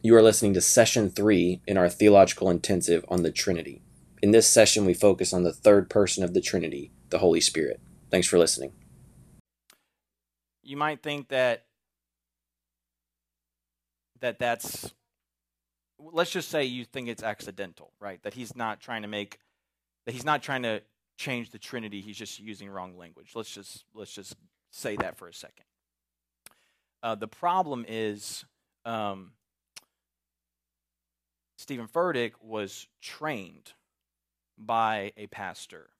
You are listening to session three in our theological intensive on the Trinity. In this session, we focus on the third person of the Trinity, the Holy Spirit. Thanks for listening. You might think that that that's let's just say you think it's accidental, right? That he's not trying to make that he's not trying to change the Trinity. He's just using wrong language. Let's just let's just say that for a second. Uh, the problem is um, Steven Furtick was trained by a pastor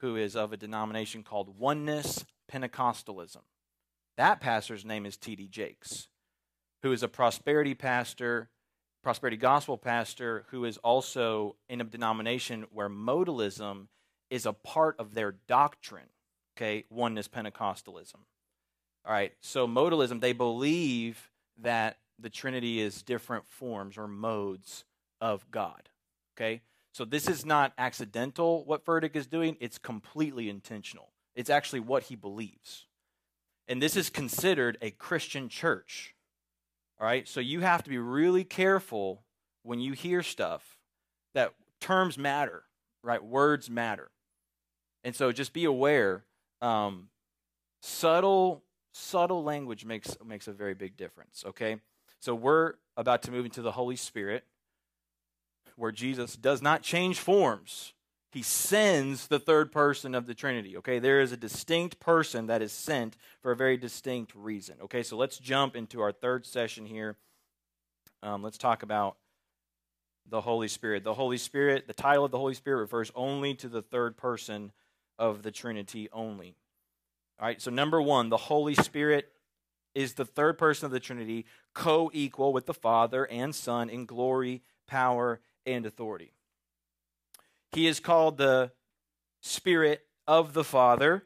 who is of a denomination called Oneness Pentecostalism. That pastor's name is T.D. Jakes, who is a prosperity pastor, prosperity gospel pastor, who is also in a denomination where modalism is a part of their doctrine. Okay, Oneness Pentecostalism. All right, so modalism, they believe that the Trinity is different forms or modes of God. Okay? So this is not accidental what Furtick is doing, it's completely intentional. It's actually what he believes. And this is considered a Christian church. All right? So you have to be really careful when you hear stuff that terms matter, right? Words matter. And so just be aware um, subtle subtle language makes makes a very big difference, okay? So we're about to move into the Holy Spirit where Jesus does not change forms. He sends the third person of the Trinity. Okay, there is a distinct person that is sent for a very distinct reason. Okay, so let's jump into our third session here. Um, let's talk about the Holy Spirit. The Holy Spirit, the title of the Holy Spirit refers only to the third person of the Trinity only. All right, so number one, the Holy Spirit is the third person of the Trinity, co equal with the Father and Son in glory, power, and authority. He is called the Spirit of the Father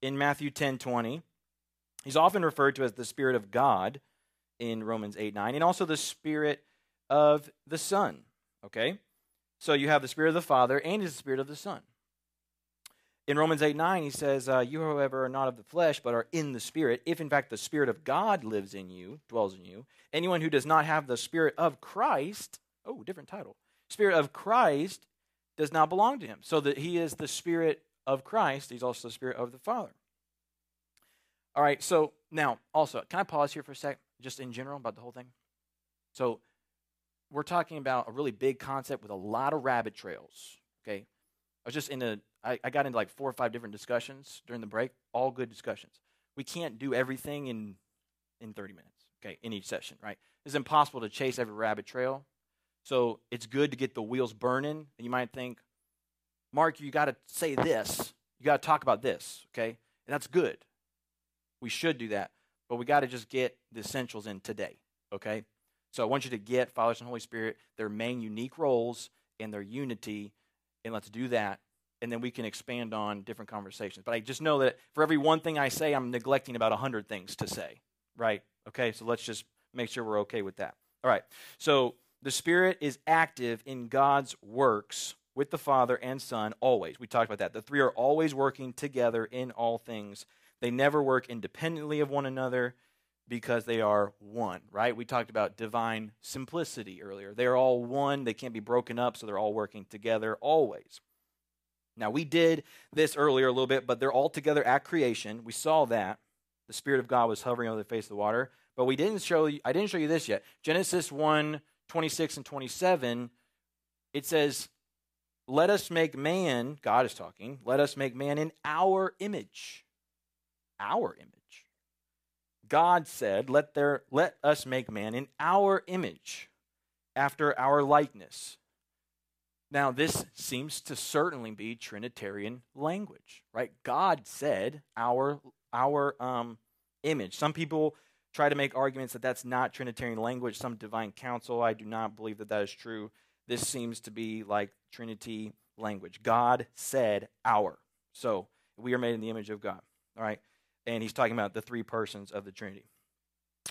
in Matthew 10 20. He's often referred to as the Spirit of God in Romans 8 9, and also the Spirit of the Son. Okay? So you have the Spirit of the Father and the Spirit of the Son. In Romans 8 9, he says, uh, You, however, are not of the flesh, but are in the Spirit. If, in fact, the Spirit of God lives in you, dwells in you, anyone who does not have the Spirit of Christ Oh, different title. Spirit of Christ does not belong to him. So that he is the Spirit of Christ, he's also the Spirit of the Father. All right, so now also, can I pause here for a sec, just in general about the whole thing? So we're talking about a really big concept with a lot of rabbit trails. Okay. I was just in a I, I got into like four or five different discussions during the break, all good discussions. We can't do everything in in 30 minutes, okay, in each session, right? It's impossible to chase every rabbit trail. So it's good to get the wheels burning. And you might think, Mark, you got to say this. You got to talk about this, okay? And that's good. We should do that. But we got to just get the essentials in today, okay? So I want you to get Father, and Holy Spirit, their main unique roles and their unity, and let's do that. And then we can expand on different conversations. But I just know that for every one thing I say, I'm neglecting about 100 things to say, right? Okay, so let's just make sure we're okay with that. All right, so the Spirit is active in God's works with the Father and Son always. We talked about that. The three are always working together in all things. They never work independently of one another because they are one, right? We talked about divine simplicity earlier. They are all one, they can't be broken up, so they're all working together always. Now, we did this earlier a little bit, but they're all together at creation. We saw that. The Spirit of God was hovering over the face of the water. But we didn't show you, I didn't show you this yet. Genesis 1 26 and 27, it says, Let us make man, God is talking, let us make man in our image. Our image. God said, Let, there, let us make man in our image, after our likeness. Now, this seems to certainly be Trinitarian language, right? God said, our, our um, image. Some people try to make arguments that that's not Trinitarian language, some divine council. I do not believe that that is true. This seems to be like Trinity language. God said our. So we are made in the image of God. All right. And he's talking about the three persons of the Trinity.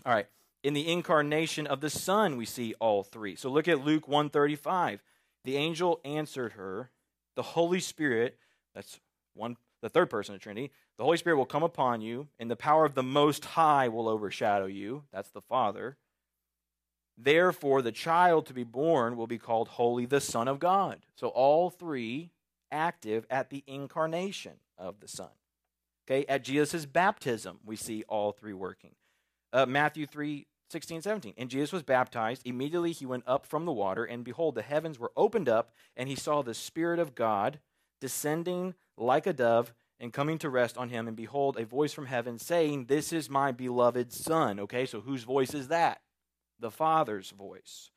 All right. In the incarnation of the Son, we see all three. So look at Luke 135. The angel answered her, The Holy Spirit, that's one the third person of the Trinity, the Holy Spirit will come upon you, and the power of the Most High will overshadow you. That's the Father. Therefore, the child to be born will be called Holy, the Son of God. So, all three active at the incarnation of the Son. Okay, at Jesus' baptism, we see all three working. Uh, Matthew 3 16, 17. And Jesus was baptized. Immediately he went up from the water, and behold, the heavens were opened up, and he saw the Spirit of God descending like a dove and coming to rest on him. And behold, a voice from heaven saying, This is my beloved Son. Okay, so whose voice is that? The Father's voice.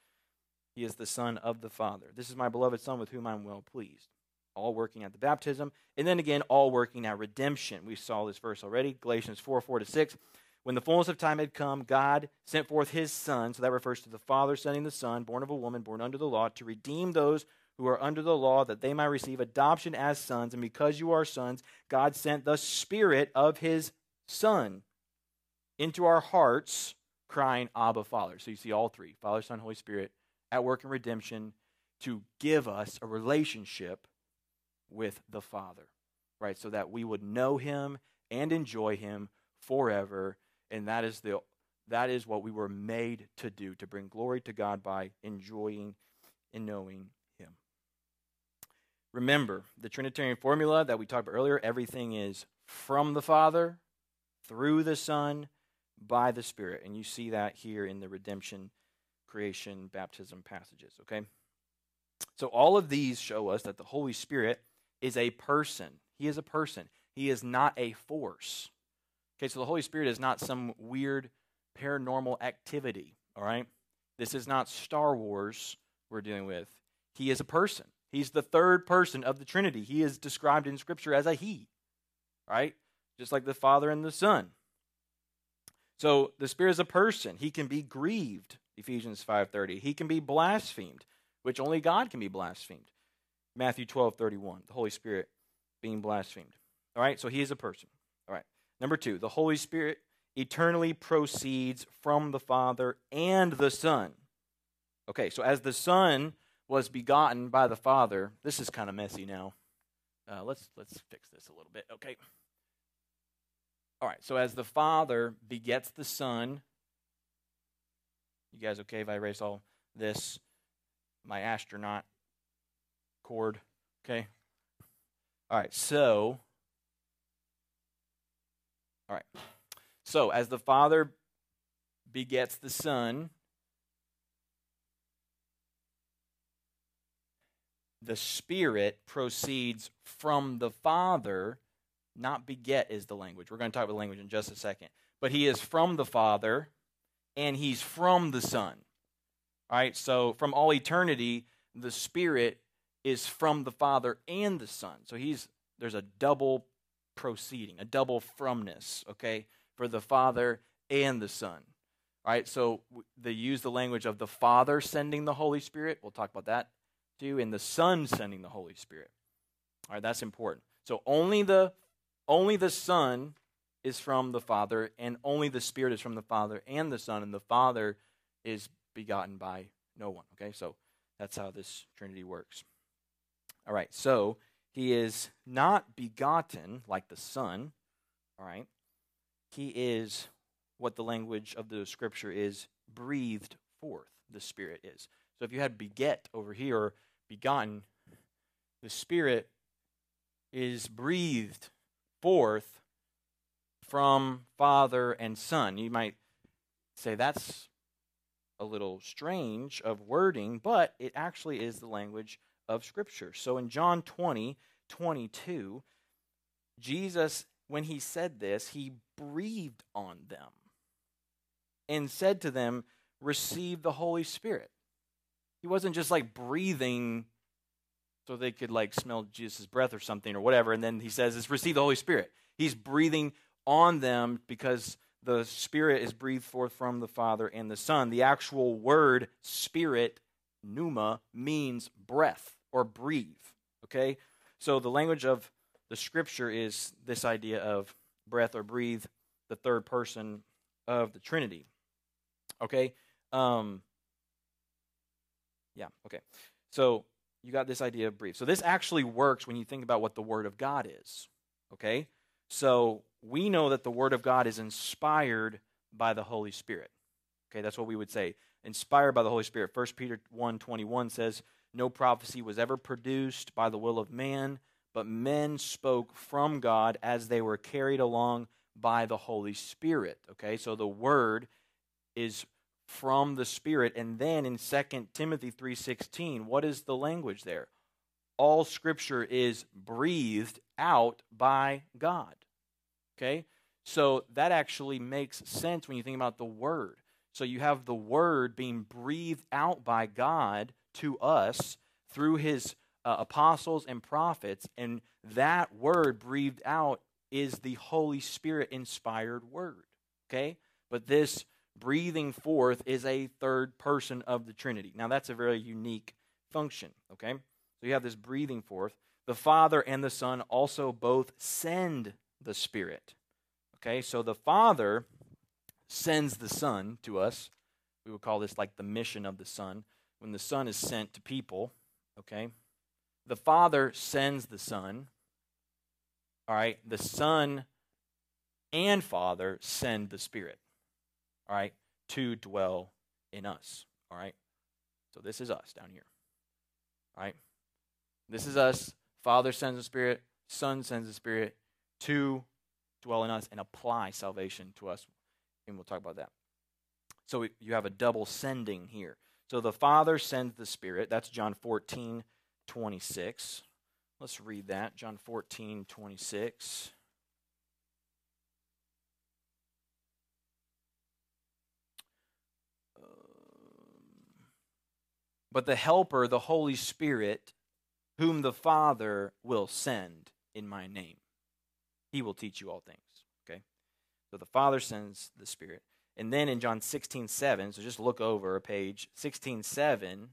He is the Son of the Father. This is my beloved Son with whom I'm well pleased. All working at the baptism. And then again, all working at redemption. We saw this verse already, Galatians 4 4 to 6. When the fullness of time had come, God sent forth his Son. So that refers to the Father sending the Son, born of a woman, born under the law, to redeem those who are under the law, that they might receive adoption as sons. And because you are sons, God sent the Spirit of his Son into our hearts, crying, Abba, Father. So you see all three Father, Son, Holy Spirit at work in redemption to give us a relationship with the Father, right? So that we would know him and enjoy him forever and that is the that is what we were made to do to bring glory to God by enjoying and knowing. Remember, the trinitarian formula that we talked about earlier, everything is from the Father, through the Son, by the Spirit. And you see that here in the redemption, creation, baptism passages, okay? So all of these show us that the Holy Spirit is a person. He is a person. He is not a force. Okay, so the Holy Spirit is not some weird paranormal activity, all right? This is not Star Wars we're dealing with. He is a person. He's the third person of the Trinity. He is described in Scripture as a He, right? Just like the Father and the Son. So the Spirit is a person. He can be grieved, Ephesians 5.30. He can be blasphemed, which only God can be blasphemed. Matthew 12.31, the Holy Spirit being blasphemed. All right, so he is a person. All right. Number two, the Holy Spirit eternally proceeds from the Father and the Son. Okay, so as the Son was begotten by the Father, this is kind of messy now. Uh, let's let's fix this a little bit. Okay. All right. So as the Father begets the Son, you guys okay if I erase all this? My astronaut cord. Okay. All right. So all right. So, as the Father begets the Son, the Spirit proceeds from the Father, not beget is the language. We're going to talk about language in just a second. But he is from the Father and he's from the Son. All right, so from all eternity, the Spirit is from the Father and the Son. So he's there's a double proceeding, a double fromness, okay, for the Father and the Son. All right, so they use the language of the Father sending the Holy Spirit. We'll talk about that too, and the Son sending the Holy Spirit. All right, that's important. So only the only the Son is from the Father, and only the Spirit is from the Father and the Son, and the Father is begotten by no one. Okay, so that's how this Trinity works. All right, so he is not begotten like the Son, all right? He is what the language of the scripture is breathed forth, the Spirit is. So if you had beget over here, begotten, the Spirit is breathed forth from Father and Son. You might say that's a little strange of wording, but it actually is the language of Scripture. So in John 20, 22, Jesus, when he said this, he breathed on them and said to them, Receive the Holy Spirit. He wasn't just like breathing so they could like smell Jesus' breath or something or whatever. And then he says, It's receive the Holy Spirit. He's breathing on them because the Spirit is breathed forth from the Father and the Son. The actual word spirit, pneuma, means breath or breathe. Okay? So the language of the scripture is this idea of breath or breathe, the third person of the Trinity. Okay? Um, yeah, okay. So you got this idea of brief. So this actually works when you think about what the Word of God is. Okay? So we know that the Word of God is inspired by the Holy Spirit. Okay, that's what we would say. Inspired by the Holy Spirit. 1 Peter 1 21 says, No prophecy was ever produced by the will of man, but men spoke from God as they were carried along by the Holy Spirit. Okay, so the word is from the Spirit. And then in 2 Timothy 3:16, what is the language there? All scripture is breathed out by God. Okay? So that actually makes sense when you think about the word. So you have the word being breathed out by God to us through his uh, apostles and prophets and that word breathed out is the Holy Spirit inspired word. Okay? But this breathing forth is a third person of the Trinity. Now, that's a very unique function, okay? So you have this breathing forth. The Father and the Son also both send the Spirit. Okay, so the Father sends the Son to us. We would call this like the mission of the Son. When the Son is sent to people, okay? The Father sends the Son. All right, the Son and Father send the Spirit all right, to dwell in us. All right. So this is us down here. All right. This is us. Father sends the Spirit, Son sends the Spirit to dwell in us and apply salvation to us. And we'll talk about that. So you have a double sending here. So the Father sends the Spirit. That's John 14, 26. Let's read that. John 14, 26. But the Helper, the Holy Spirit, whom the Father will send in my name. He will teach you all things. Okay? So the Father sends the Spirit. And then in John 16, 7, so just look over a page, 16, 7,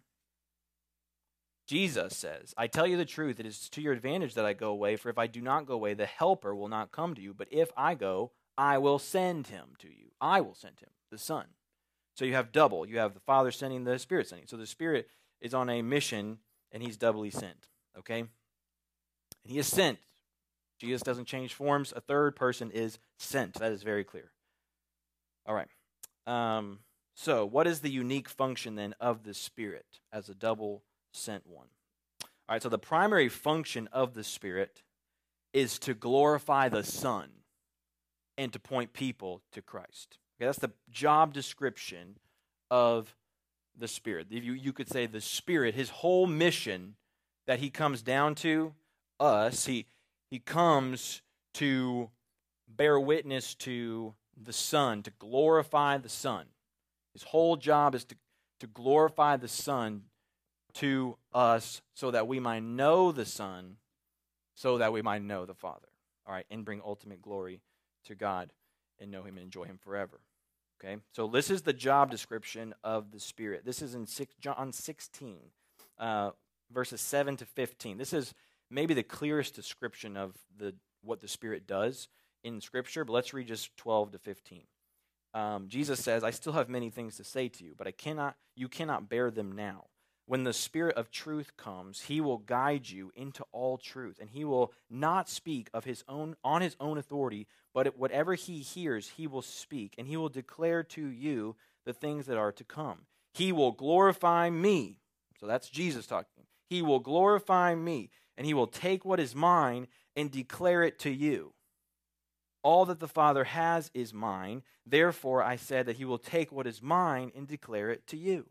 Jesus says, I tell you the truth, it is to your advantage that I go away, for if I do not go away, the Helper will not come to you. But if I go, I will send him to you. I will send him, the Son. So you have double. You have the Father sending, the Spirit sending. So the Spirit is on a mission and he's doubly sent. Okay? And he is sent. Jesus doesn't change forms. A third person is sent. That is very clear. All right. Um, so, what is the unique function then of the Spirit as a double sent one? All right, so the primary function of the Spirit is to glorify the Son and to point people to Christ. Okay, that's the job description of the Spirit. You, you could say the Spirit, his whole mission that he comes down to us, he, he comes to bear witness to the Son, to glorify the Son. His whole job is to, to glorify the Son to us so that we might know the Son, so that we might know the Father. All right, and bring ultimate glory to God and know Him and enjoy Him forever. Okay, so this is the job description of the Spirit. This is in six, John 16, uh, verses 7 to 15. This is maybe the clearest description of the what the Spirit does in Scripture, but let's read just 12 to 15. Um, Jesus says, I still have many things to say to you, but I cannot, you cannot bear them now. When the Spirit of truth comes, he will guide you into all truth, and he will not speak of his own on his own authority, but whatever he hears, he will speak, and he will declare to you the things that are to come. He will glorify me. So that's Jesus talking. He will glorify me, and he will take what is mine and declare it to you. All that the Father has is mine. Therefore, I said that he will take what is mine and declare it to you.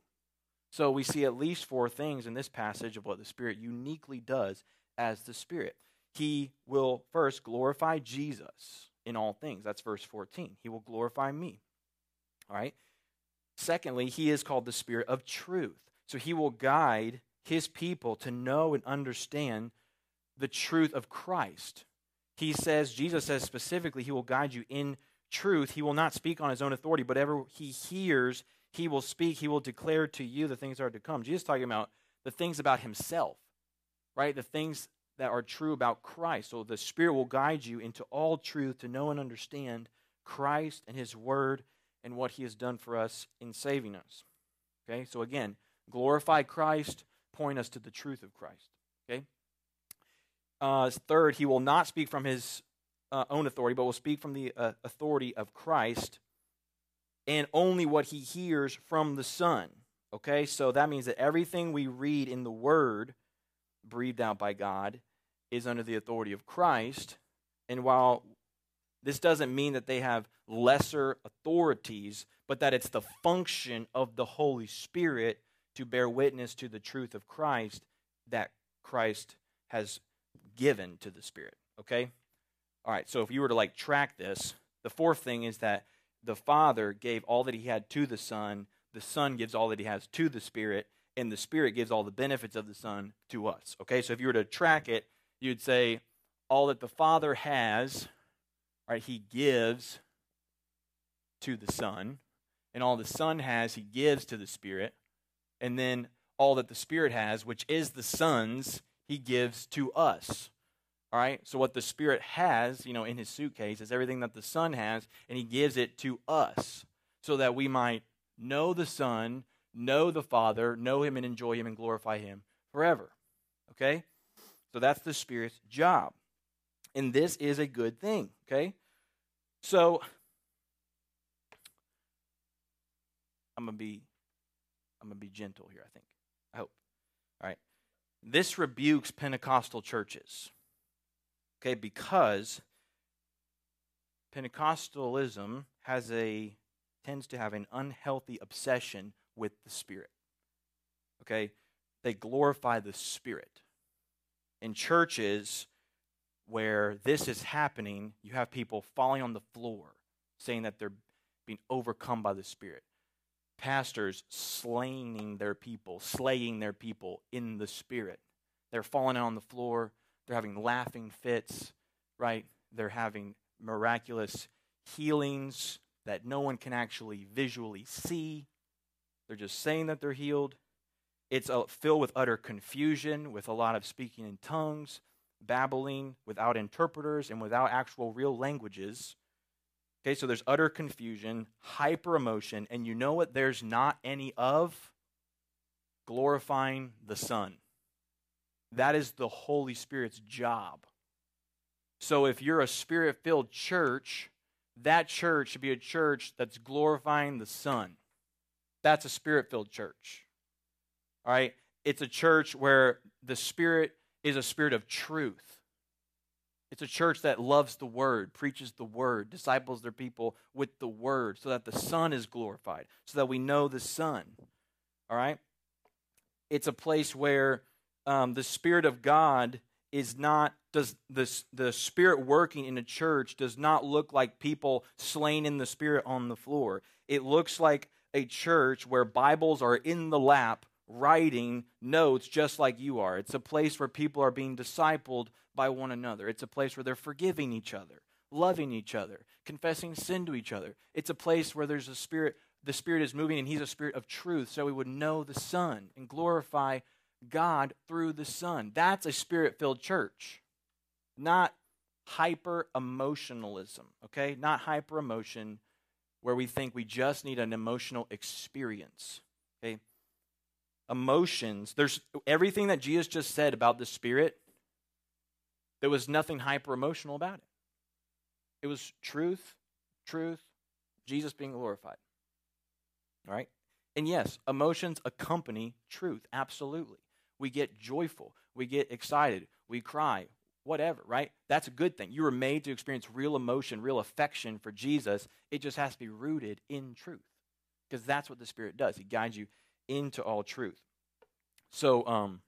So we see at least four things in this passage of what the Spirit uniquely does as the Spirit. He will first glorify Jesus in all things. That's verse 14. He will glorify me. All right. Secondly, he is called the Spirit of truth. So he will guide his people to know and understand the truth of Christ. He says, Jesus says specifically, he will guide you in truth. He will not speak on his own authority, but ever he hears, he will speak, he will declare to you the things that are to come. Jesus talking about the things about himself, right? The things that are true about Christ. So the Spirit will guide you into all truth to know and understand Christ and his word and what he has done for us in saving us. Okay? So again, glorify Christ, point us to the truth of Christ. Okay? Uh, third, he will not speak from his uh, own authority, but will speak from the uh, authority of Christ and only what he hears from the Son. Okay, so that means that everything we read in the Word, breathed out by God, is under the authority of Christ. And while this doesn't mean that they have lesser authorities, but that it's the function of the Holy Spirit to bear witness to the truth of Christ that Christ has given to the Spirit. Okay? All right, so if you were to like track this, the fourth thing is that the Father gave all that he had to the Son, the Son gives all that he has to the Spirit, and the Spirit gives all the benefits of the Son to us. Okay, so if you were to track it, you'd say all that the Father has, right, he gives to the Son, and all the Son has, he gives to the Spirit, and then all that the Spirit has, which is the Son's, he gives to us. All right? So what the Spirit has, you know, in his suitcase is everything that the Son has, and he gives it to us so that we might know the Son, know the Father, know him and enjoy him and glorify him forever. Okay? So that's the Spirit's job. And this is a good thing, okay? So I'm going to be I'm going to be gentle here, I think. I hope. All right. This rebukes Pentecostal churches. Okay, because Pentecostalism has a tends to have an unhealthy obsession with the Spirit. Okay? They glorify the Spirit. In churches where this is happening, you have people falling on the floor saying that they're being overcome by the Spirit. Pastors slaying their people, slaying their people in the Spirit. They're falling on the floor they're having laughing fits, right? They're having miraculous healings that no one can actually visually see. They're just saying that they're healed. It's uh, filled with utter confusion, with a lot of speaking in tongues, babbling without interpreters, and without actual real languages. Okay, so there's utter confusion, hyper emotion, and you know what there's not any of? Glorifying the Son. That is the Holy Spirit's job. So if you're a spirit filled church, that church should be a church that's glorifying the Son. That's a spirit filled church. All right? It's a church where the Spirit is a spirit of truth. It's a church that loves the Word, preaches the Word, disciples their people with the Word, so that the Son is glorified, so that we know the Son. All right? It's a place where um, the Spirit of God is not does the the spirit working in a church does not look like people slain in the spirit on the floor. It looks like a church where Bibles are in the lap writing notes just like you are. It's a place where people are being discipled by one another. It's a place where they're forgiving each other, loving each other, confessing sin to each other. It's a place where there's a spirit the spirit is moving and he's a spirit of truth so we would know the son and glorify God through the Son. That's a spirit filled church, not hyper emotionalism, okay? Not hyper emotion where we think we just need an emotional experience, okay? Emotions, there's everything that Jesus just said about the Spirit, there was nothing hyper emotional about it. It was truth, truth, Jesus being glorified. All right? And yes, emotions accompany truth, absolutely we get joyful, we get excited, we cry, whatever, right? That's a good thing. You were made to experience real emotion, real affection for Jesus. It just has to be rooted in truth because that's what the Spirit does. He guides you into all truth. So, um,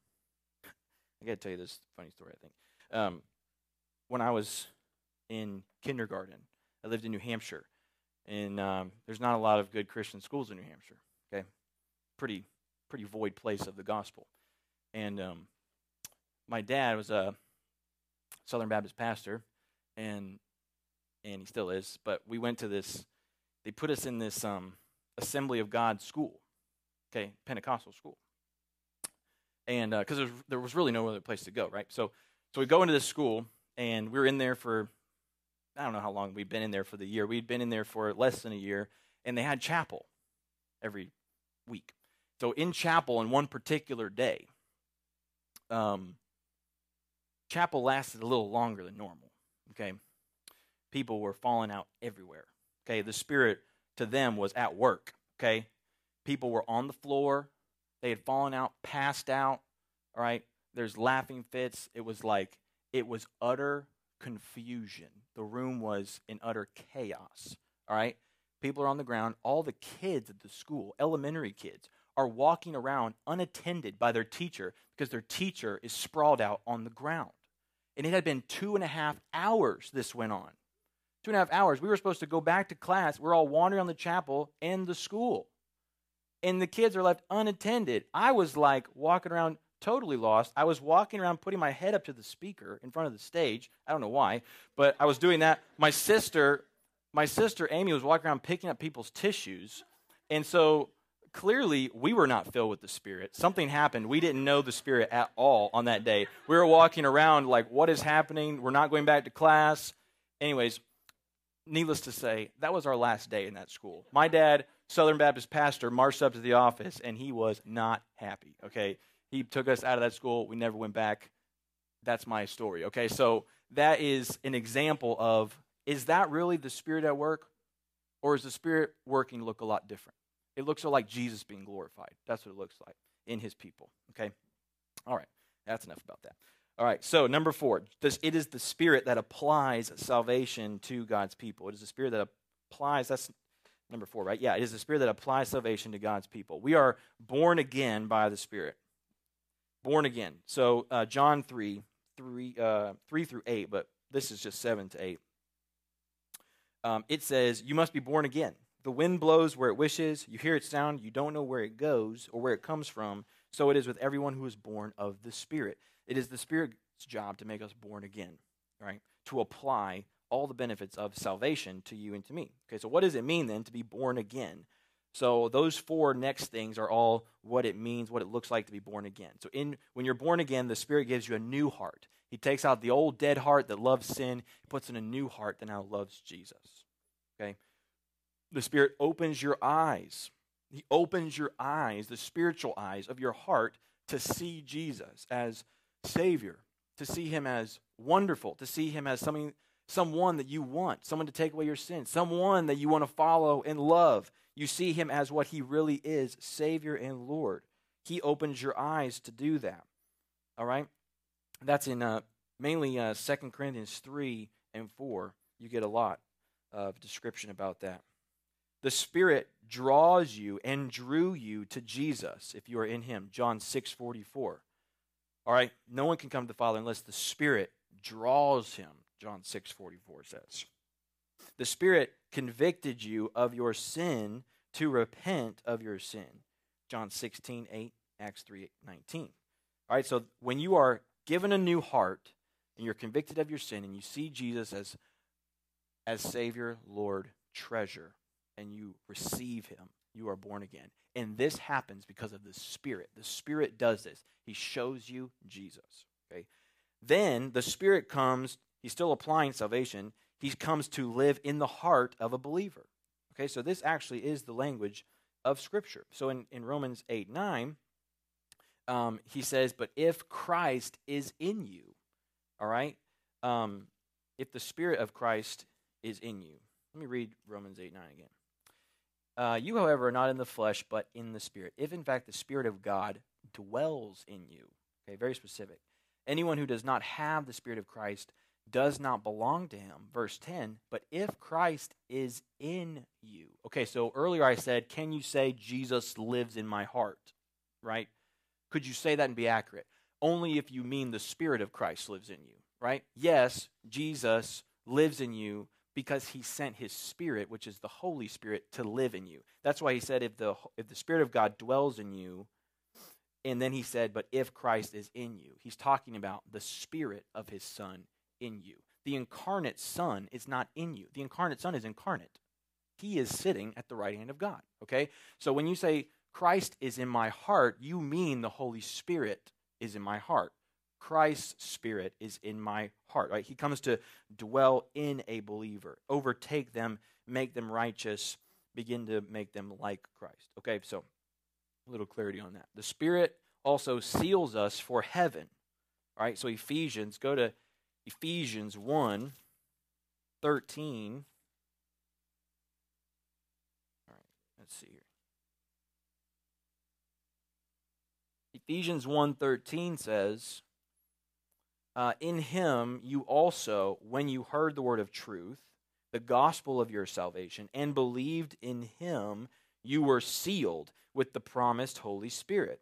I got to tell you this funny story, I think. Um, when I was in kindergarten, I lived in New Hampshire, and um, there's not a lot of good Christian schools in New Hampshire. Okay, pretty pretty void place of the gospel. And um, my dad was a Southern Baptist pastor, and and he still is. But we went to this. They put us in this um, Assembly of God school, okay, Pentecostal school, and because uh, there was really no other place to go, right? So so we go into this school, and we were in there for I don't know how long we'd been in there for the year. We'd been in there for less than a year, and they had chapel every week. So in chapel on one particular day, um, chapel lasted a little longer than normal. Okay, people were falling out everywhere. Okay, the Spirit to them was at work. Okay, people were on the floor, they had fallen out, passed out. All right, there's laughing fits. It was like it was utter confusion. The room was in utter chaos. All right, people are on the ground. All the kids at the school, elementary kids, are walking around unattended by their teacher because their teacher is sprawled out on the ground. And it had been two and a half hours this went on. Two and a half hours. We were supposed to go back to class. We're all wandering on the chapel and the school. And the kids are left unattended. I was like walking around totally lost. I was walking around putting my head up to the speaker in front of the stage. I don't know why, but I was doing that. My sister, my sister Amy was walking around picking up people's tissues. And so clearly we were not filled with the Spirit. Something happened. We didn't know the Spirit at all on that day. We were walking around like, what is happening? We're not going back to class. Anyways, needless to say, that was our last day in that school. My dad, Southern Baptist pastor, marched up to the office and he was not happy. Okay. He took us out of that school. We never went back. That's my story. Okay. So that is an example of is that really the Spirit at work? Or is the Spirit working look a lot different? It looks like Jesus being glorified. That's what it looks like in his people. Okay? All right. That's enough about that. All right. So, number four, this, it is the Spirit that applies salvation to God's people. It is the Spirit that applies, that's number four, right? Yeah, it is the Spirit that applies salvation to God's people. We are born again by the Spirit. Born again. So, uh, John 3, 3, uh, 3 through 8, but this is just 7 to 8. Um, it says, You must be born again. The wind blows where it wishes. You hear its sound. You don't know where it goes or where it comes from. So it is with everyone who is born of the Spirit. It is the Spirit's job to make us born again, right? To apply all the benefits of salvation to you and to me. Okay, so what does it mean then to be born again? So those four next things are all what it means, what it looks like to be born again. So in when you're born again, the Spirit gives you a new heart. He takes out the old dead heart that loves sin, he puts in a new heart that now loves Jesus. Okay? The Spirit opens your eyes. He opens your eyes, the spiritual eyes of your heart, to see Jesus as Savior, to see Him as wonderful, to see Him as something, someone that you want, someone to take away your sins, someone that you want to follow and love. You see Him as what He really is Savior and Lord. He opens your eyes to do that. All right? That's in uh, mainly uh, 2 Corinthians 3 and 4. You get a lot of description about that. The Spirit draws you and drew you to Jesus if you are in Him. John 6 44. All right, no one can come to the Father unless the Spirit draws him, John 6 44 says. The Spirit convicted you of your sin to repent of your sin. John 16 8, Acts 3 19. All right, so when you are given a new heart and you're convicted of your sin and you see Jesus as, as Savior, Lord, treasure, and you receive him, you are born again. And this happens because of the Spirit. The Spirit does this. He shows you Jesus. Okay? Then the Spirit comes, he's still applying salvation. He comes to live in the heart of a believer. Okay, so this actually is the language of Scripture. So in, in Romans 8 9, um, he says, But if Christ is in you, all right, um, if the Spirit of Christ is in you. Let me read Romans 8 9 again. Uh, you, however, are not in the flesh, but in the Spirit. If, in fact, the Spirit of God dwells in you. Okay, very specific. Anyone who does not have the Spirit of Christ does not belong to him. Verse 10, but if Christ is in you. Okay, so earlier I said, can you say Jesus lives in my heart? Right? Could you say that and be accurate? Only if you mean the Spirit of Christ lives in you, right? Yes, Jesus lives in you, because he sent his spirit which is the holy spirit to live in you. That's why he said if the if the spirit of god dwells in you and then he said but if christ is in you he's talking about the spirit of his son in you. The incarnate son is not in you. The incarnate son is incarnate. He is sitting at the right hand of god okay? So when you say christ is in my heart you mean the holy spirit is in my heart Christ's spirit is in my heart, right? He comes to dwell in a believer, overtake them, make them righteous, begin to make them like Christ. Okay, so a little clarity on that. The Spirit also seals us for heaven, right? So Ephesians, go to Ephesians 1 13. Let's see here. Ephesians 1:13 says, uh, "In him you also, when you heard the word of truth, the gospel of your salvation, and believed in him, you were sealed with the promised Holy Spirit,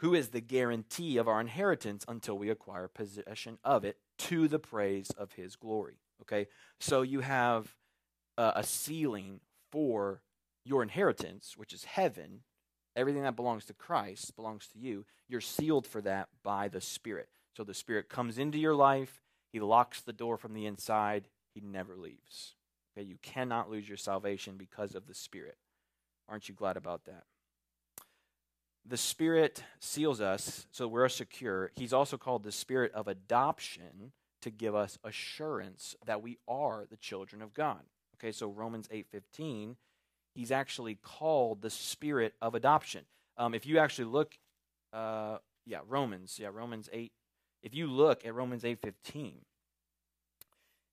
who is the guarantee of our inheritance until we acquire possession of it to the praise of his glory." Okay? So you have uh, a sealing for your inheritance, which is heaven, everything that belongs to Christ belongs to you. You're sealed for that by the Spirit. So the Spirit comes into your life, He locks the door from the inside, He never leaves. Okay, you cannot lose your salvation because of the Spirit. Aren't you glad about that? The Spirit seals us so we're secure. He's also called the Spirit of adoption to give us assurance that we are the children of God. Okay, so Romans 8:15 he's actually called the spirit of adoption. Um, if you actually look, uh, yeah, Romans, yeah, Romans 8. If you look at Romans 8:15,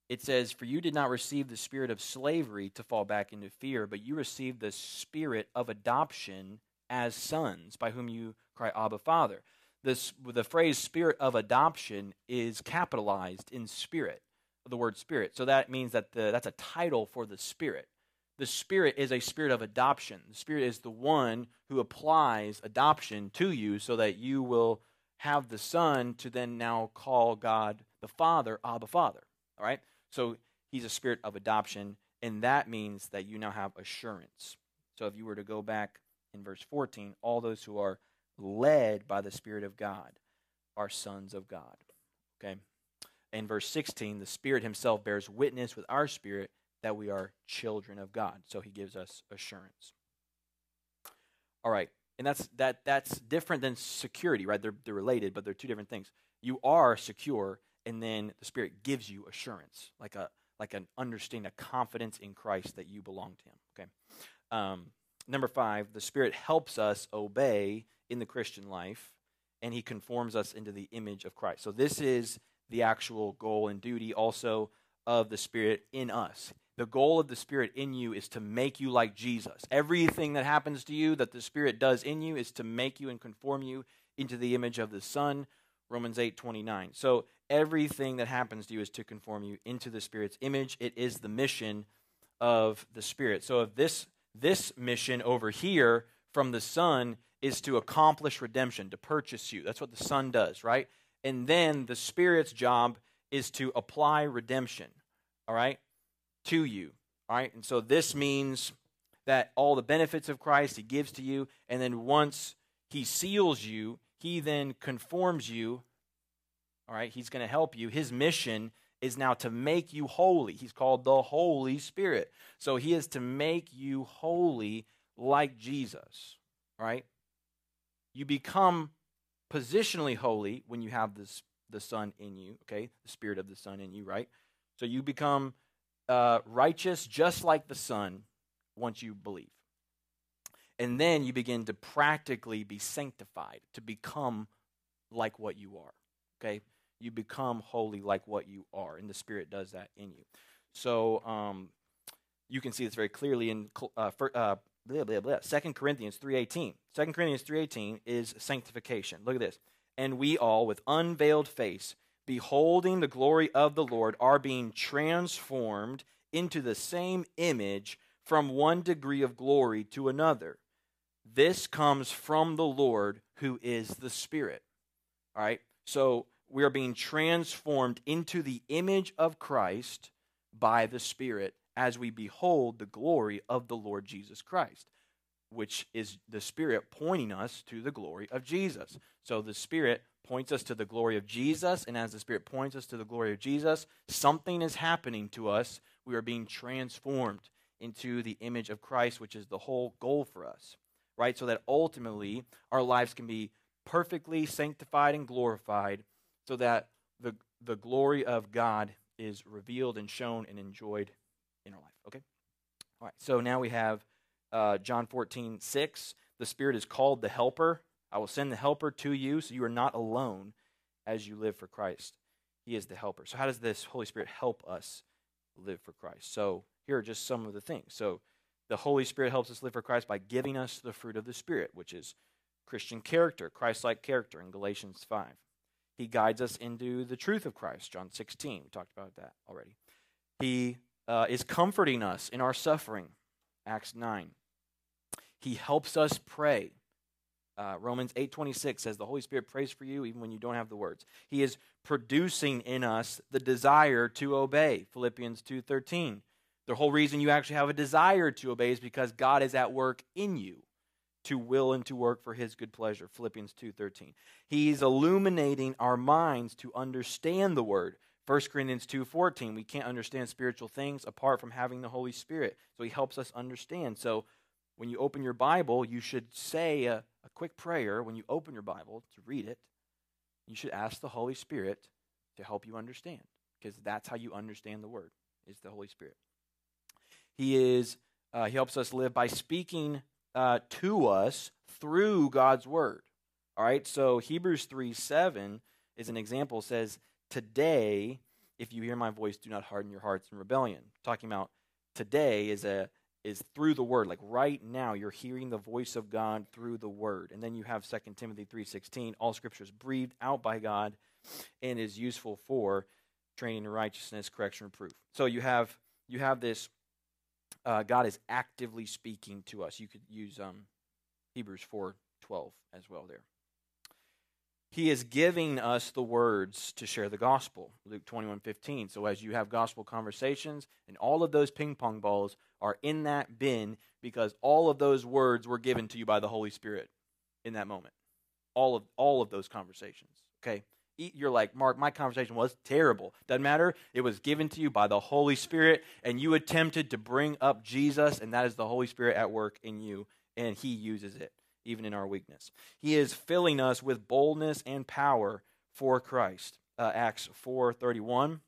it says, "For you did not receive the spirit of slavery to fall back into fear, but you received the spirit of adoption as sons, by whom you cry, Abba, Father." This the phrase "spirit of adoption" is capitalized in spirit, the word spirit. So that means that the, that's a title for the spirit the Spirit is a spirit of adoption. The Spirit is the one who applies adoption to you so that you will have the Son to then now call God the Father, Abba Father. All right? So he's a spirit of adoption, and that means that you now have assurance. So if you were to go back in verse 14, all those who are led by the Spirit of God are sons of God. Okay? In verse 16, the Spirit himself bears witness with our spirit that we are children of God. So he gives us assurance. All right. And that's that that's different than security, right? They're they're related, but they're two different things. You are secure and then the spirit gives you assurance, like a like an understanding, a confidence in Christ that you belong to him. Okay. Um, number five, the spirit helps us obey in the Christian life, and he conforms us into the image of Christ. So this is the actual goal and duty also of the spirit in us the goal of the Spirit in you is to make you like Jesus. Everything that happens to you that the Spirit does in you is to make you and conform you into the image of the Son. Romans 8 29. So everything that happens to you is to conform you into the Spirit's image. It is the mission of the Spirit. So if this this mission over here from the Son is to accomplish redemption, to purchase you. That's what the Son does, right? And then the Spirit's job is to apply redemption. All right? To you. All right? And so this means that all the benefits of Christ he gives to you, and then once he seals you, he then conforms you. All right? He's going to help you. His mission is now to make you holy. He's called the Holy Spirit. So he is to make you holy like Jesus. Right? You become positionally holy when you have this the Son in you, okay? The Spirit of the Son in you, right? So you become uh, righteous just like the Son once you believe. And then you begin to practically be sanctified, to become like what you are. Okay? You become holy like what you are, and the Spirit does that in you. So um, you can see this very clearly in uh, for, uh, blah, blah, blah. 2 Corinthians 3.18. 2 Corinthians 3.18 is sanctification. Look at this. And we all, with unveiled face, beholding the glory of the Lord, are being transformed into the same image from one degree of glory to another. This comes from the Lord who is the Spirit. All right? So we are being transformed into the image of Christ by the Spirit as we behold the glory of the Lord Jesus Christ, which is the Spirit pointing us to the glory of Jesus. So the Spirit points us to the glory of Jesus, and as the Spirit points us to the glory of Jesus, something is happening to us. We are being transformed into the image of Christ, which is the whole goal for us, right? So that ultimately our lives can be perfectly sanctified and glorified, so that the, the glory of God is revealed and shown and enjoyed in our life, okay? All right, so now we have uh, John 14, 6. The Spirit is called the Helper. I will send the helper to you so you are not alone as you live for Christ. He is the helper. So, how does this Holy Spirit help us live for Christ? So, here are just some of the things. So, The Holy Spirit helps us live for Christ by giving us the fruit of the Spirit, which is Christian character, Christ like character in Galatians 5. He guides us into the truth of Christ, John 16. We talked about that already. He uh, is comforting us in our suffering, Acts 9. He helps us pray. Uh, Romans 8:26 says the Holy Spirit prays for you even when you don't have the words. He is producing in us the desire to obey. Philippians 2:13. The whole reason you actually have a desire to obey is because God is at work in you to will and to work for his good pleasure. Philippians 2:13. He's illuminating our minds to understand the word. 1 Corinthians 2:14. We can't understand spiritual things apart from having the Holy Spirit. So he helps us understand. So when you open your Bible, you should say a quick prayer when you open your Bible to read it. You should ask the Holy Spirit to help you understand because that's how you understand the word is the Holy Spirit. He is uh, he helps us live by speaking uh, to us through God's word. All right, so Hebrews 3 7 is an example, says, Today, if you hear my voice, do not harden your hearts in rebellion. Talking about today is a is through the word like right now you're hearing the voice of god through the word and then you have 2 timothy 3.16 all scripture is breathed out by god and is useful for training in righteousness correction reproof so you have you have this uh, God is actively speaking to us. You could use um, Hebrews 4:12 as well there. He is giving us the words to share the gospel. Luke 21:15. So as you have gospel conversations and all of those ping pong balls are in that bin because all of those words were given to you by the Holy Spirit in that moment. All of all of those conversations. Okay? you're like, Mark, my conversation was terrible. Doesn't matter. It was given to you by the Holy Spirit, and you attempted to bring up Jesus, and that is the Holy Spirit at work in you, and He uses it, even in our weakness. He is filling us with boldness and power for Christ. Uh, Acts 4.31.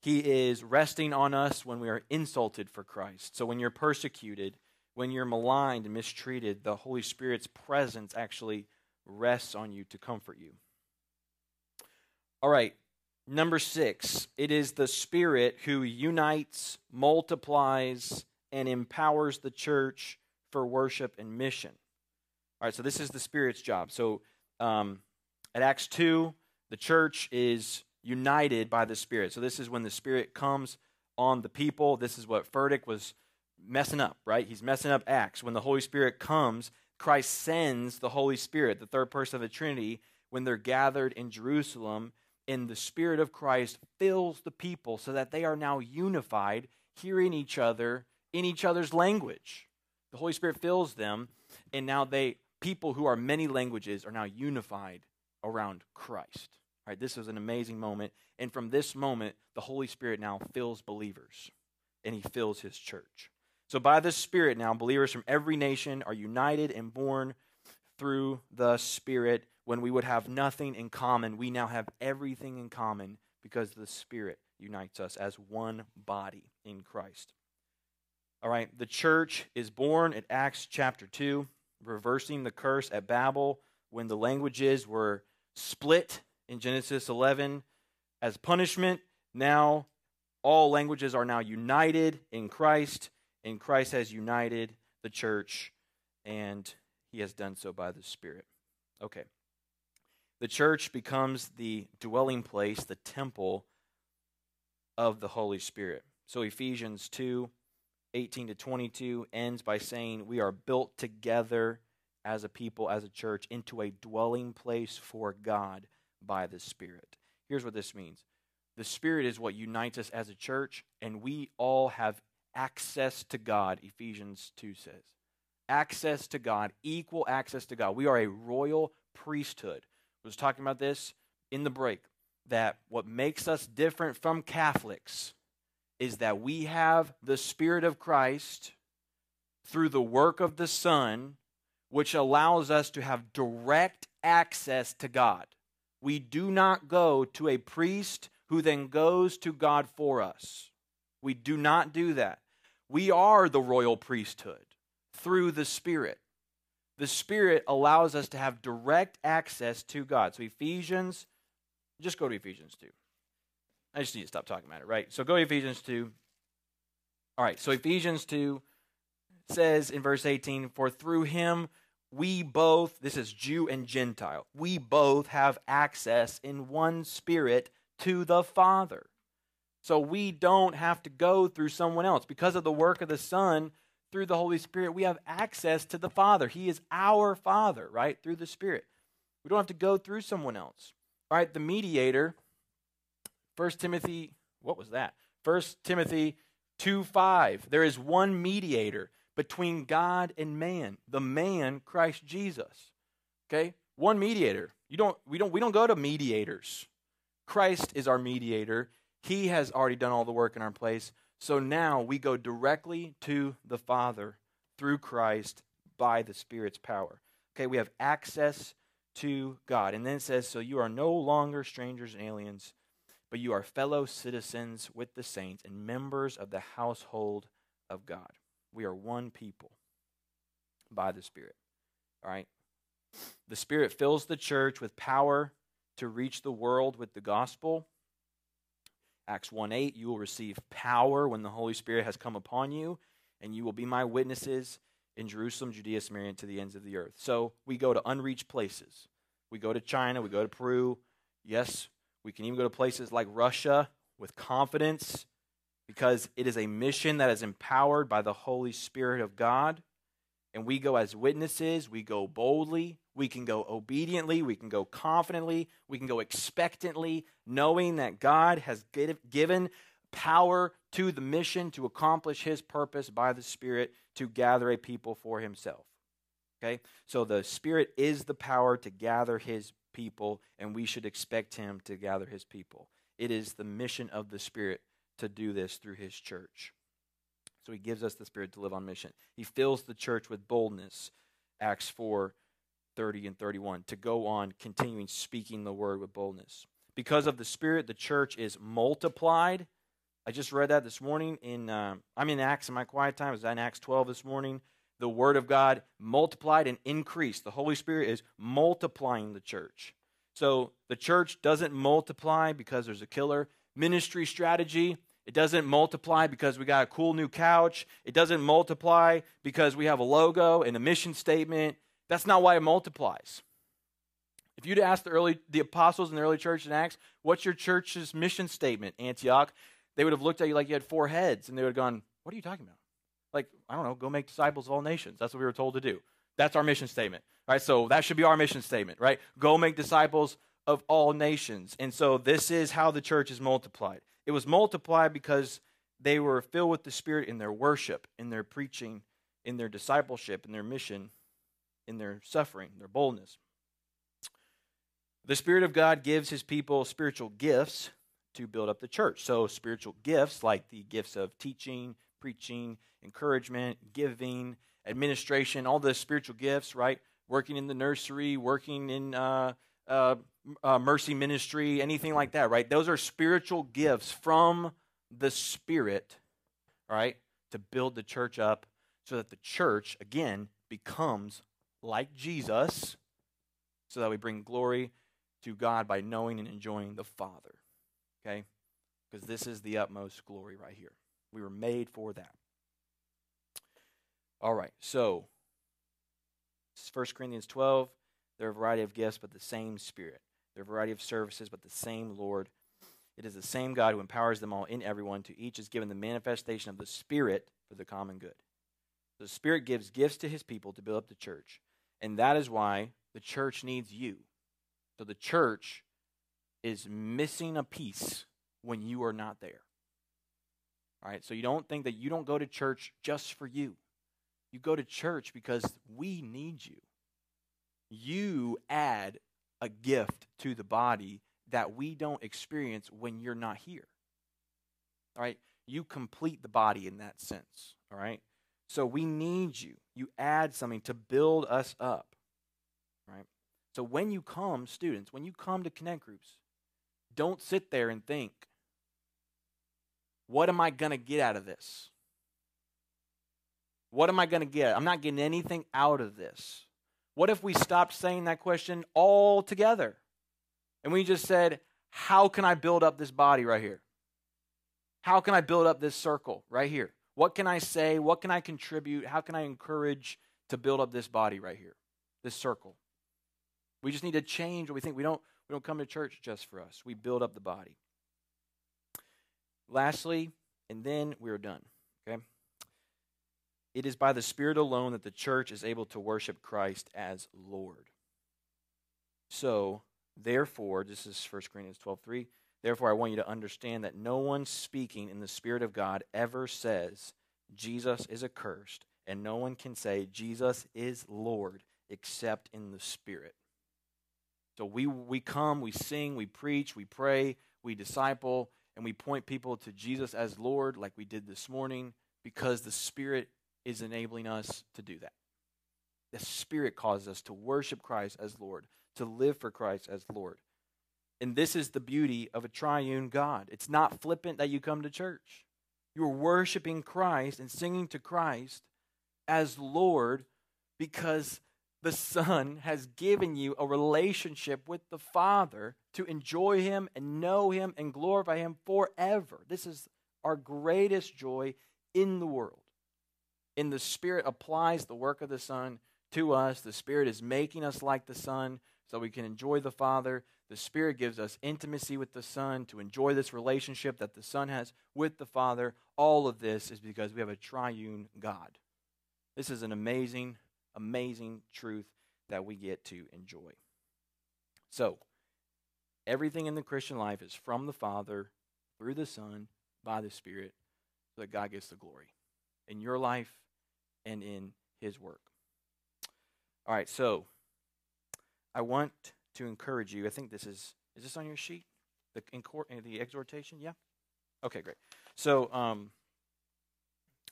He is resting on us when we are insulted for Christ. So when you're persecuted, when you're maligned and mistreated, the Holy Spirit's presence actually rests on you to comfort you. All right, number six, it is the Spirit who unites, multiplies, and empowers the church for worship and mission. All right, so this is the Spirit's job. So um, at Acts 2, the church is united by the Spirit. So this is when the Spirit comes on the people. This is what Furtick was messing up, right? He's messing up Acts. When the Holy Spirit comes, Christ sends the Holy Spirit, the third person of the Trinity, when they're gathered in Jerusalem and the Spirit of Christ fills the people so that they are now unified, hearing each other in each other's language. The Holy Spirit fills them, and now they people who are many languages are now unified around Christ. All right, this is an amazing moment, and from this moment, the Holy Spirit now fills believers, and He fills His church. So by the Spirit now, believers from every nation are united and born through the Spirit when we would have nothing in common, we now have everything in common because the Spirit unites us as one body in Christ. All right, the church is born at Acts chapter 2, reversing the curse at Babel when the languages were split in Genesis 11 as punishment. Now, all languages are now united in Christ, and Christ has united the church, and he has done so by the Spirit. Okay. The church becomes the dwelling place, the temple of the Holy Spirit. So Ephesians 2 18 to 22 ends by saying, We are built together as a people, as a church, into a dwelling place for God by the Spirit. Here's what this means the Spirit is what unites us as a church, and we all have access to God, Ephesians 2 says. Access to God, equal access to God. We are a royal priesthood was talking about this in the break that what makes us different from Catholics is that we have the Spirit of Christ through the work of the Son, which allows us to have direct access to God. We do not go to a priest who then goes to God for us. We do not do that. We are the royal priesthood through the Spirit the Spirit allows us to have direct access to God. So, Ephesians, just go to Ephesians 2. I just need to stop talking about it, right? So, go to Ephesians 2. All right, so Ephesians 2, says in verse 18, For through him we both, this is Jew and Gentile, we both have access in one spirit to the Father. So we don't have to go through someone else. Because of the work of the Son through the Holy Spirit, we have access to the Father. He is our Father, right? Through the Spirit. We don't have to go through someone else. Right, the mediator, 1 Timothy, what was that? 1 Timothy 2 5. There is one mediator between God and man, the man Christ Jesus. Okay? One mediator. You don't we don't we don't go to mediators. Christ is our mediator. He has already done all the work in our place. So now we go directly to the Father through Christ by the Spirit's power. Okay, we have access to God. And then it says, So you are no longer strangers and aliens, but you are fellow citizens with the saints and members of the household of God. We are one people by the Spirit. All right? The Spirit fills the church with power to reach the world with the gospel. Acts 1 8, you will receive power when the Holy Spirit has come upon you, and you will be my witnesses in Jerusalem, Judea, Samaria, and to the ends of the earth. So we go to unreached places. We go to China, we go to Peru. Yes, we can even go to places like Russia with confidence because it is a mission that is empowered by the Holy Spirit of God. And we go as witnesses, we go boldly, we can go obediently, we can go confidently, we can go expectantly, knowing that God has given power to the mission to accomplish his purpose by the Spirit to gather a people for himself. Okay? So the Spirit is the power to gather his people, and we should expect him to gather his people. It is the mission of the Spirit to do this through his church. So he gives us the Spirit to live on mission. He fills the church with boldness, Acts 4 30 and 31, to go on continuing speaking the word with boldness. Because of the Spirit, the church is multiplied. I just read that this morning in uh, I'm in Acts in my quiet time. I was in Acts 12 this morning. The word of God multiplied and increased. The Holy Spirit is multiplying the church. So the church doesn't multiply because there's a killer ministry strategy. It doesn't multiply because we got a cool new couch. It doesn't multiply because we have a logo and a mission statement. That's not why it multiplies. If you'd asked the early the apostles in the early church in Acts, what's your church's mission statement, Antioch? They would have looked at you like you had four heads and they would have gone, What are you talking about? Like, I don't know, go make disciples of all nations. That's what we were told to do. That's our mission statement. Right? So that should be our mission statement, right? Go make disciples of all nations. And so this is how the church is multiplied. It was multiplied because they were filled with the Spirit in their worship, in their preaching, in their discipleship, in their mission, in their suffering, their boldness. The Spirit of God gives his people spiritual gifts to build up the church. So, spiritual gifts like the gifts of teaching, preaching, encouragement, giving, administration, all the spiritual gifts, right? Working in the nursery, working in uh, uh, uh, mercy ministry, anything like that, right? Those are spiritual gifts from the Spirit, right, to build the church up so that the church, again, becomes like Jesus, so that we bring glory to God by knowing and enjoying the Father, okay? Because this is the utmost glory right here. We were made for that. All right, so 1 Corinthians 12, there are a variety of gifts, but the same Spirit. There are a variety of services, but the same Lord. It is the same God who empowers them all in everyone. To each is given the manifestation of the Spirit for the common good. The Spirit gives gifts to his people to build up the church. And that is why the church needs you. So the church is missing a piece when you are not there. All right, so you don't think that you don't go to church just for you. You go to church because we need you you add a gift to the body that we don't experience when you're not here. All right? You complete the body in that sense. All right? So we need you. You add something to build us up. Right? So when you come, students, when you come to connect groups, don't sit there and think, what am I going to get out of this? What am I going to get? I'm not getting anything out of this. What if we stopped saying that question altogether? And we just said, How can I build up this body right here? How can I build up this circle right here? What can I say? What can I contribute? How can I encourage to build up this body right here, this circle? We just need to change what we think. We don't, we don't come to church just for us, we build up the body. Lastly, and then we're done. Okay? It is by the Spirit alone that the church is able to worship Christ as Lord. So, therefore, this is 1 Corinthians 12 3. Therefore, I want you to understand that no one speaking in the Spirit of God ever says Jesus is accursed, and no one can say Jesus is Lord except in the Spirit. So we, we come, we sing, we preach, we pray, we disciple, and we point people to Jesus as Lord, like we did this morning, because the Spirit is enabling us to do that. The Spirit causes us to worship Christ as Lord, to live for Christ as Lord. And this is the beauty of a triune God. It's not flippant that you come to church. You're worshiping Christ and singing to Christ as Lord because the Son has given you a relationship with the Father to enjoy Him and know Him and glorify Him forever. This is our greatest joy in the world. In the Spirit applies the work of the Son to us. The Spirit is making us like the Son so we can enjoy the Father. The Spirit gives us intimacy with the Son to enjoy this relationship that the Son has with the Father. All of this is because we have a triune God. This is an amazing amazing truth that we get to enjoy. So, everything in the Christian life is from the Father, through the Son, by the Spirit, so that God gets the glory in your life and in His work. All right, so I want to encourage you. I think this is is this on your sheet? The the exhortation, yeah. Okay, great. So, um,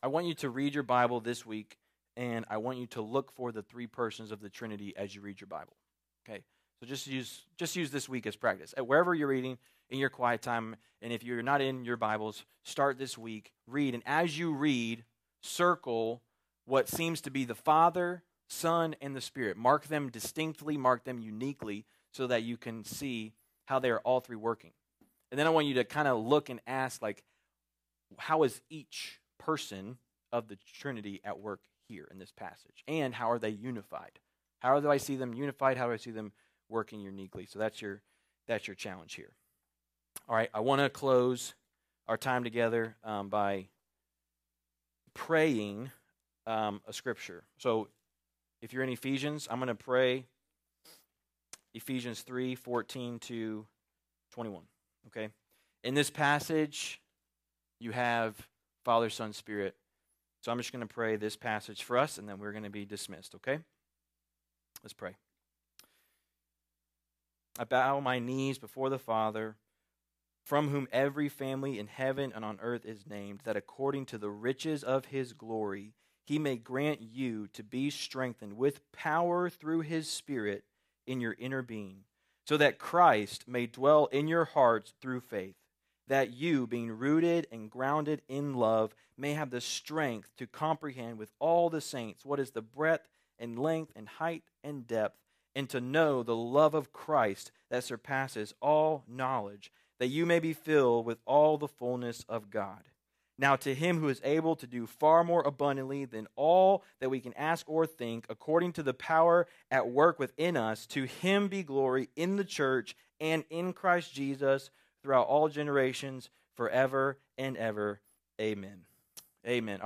I want you to read your Bible this week and I want you to look for the three persons of the Trinity as you read your Bible. Okay? So just use just use this week as practice. At wherever you're reading in your quiet time, and if you're not in your Bibles, start this week, read, and as you read, circle what seems to be the Father, Son, and the Spirit. Mark them distinctly, mark them uniquely, so that you can see how they are all three working. And then I want you to kind of look and ask, like, how is each person of the Trinity at work here in this passage? And how are they unified? How do I see them unified? How do I see them working uniquely? So that's your that's your challenge here. All right, I want to close our time together um, by praying um, a scripture. So if you're in Ephesians, I'm going to pray Ephesians 3 14 to 21. Okay? In this passage, you have Father, Son, Spirit so I'm just going to pray this passage for us, and then we're going to be dismissed, okay? Let's pray. I bow my knees before the Father, from whom every family in heaven and on earth is named, that according to the riches of his glory, he may grant you to be strengthened with power through his Spirit in your inner being, so that Christ may dwell in your hearts through faith that you, being rooted and grounded in love, may have the strength to comprehend with all the saints what is the breadth and length and height and depth, and to know the love of Christ that surpasses all knowledge, that you may be filled with all the fullness of God. Now, to him who is able to do far more abundantly than all that we can ask or think, according to the power at work within us, to him be glory in the church and in Christ Jesus throughout all generations, forever and ever. Amen. Amen.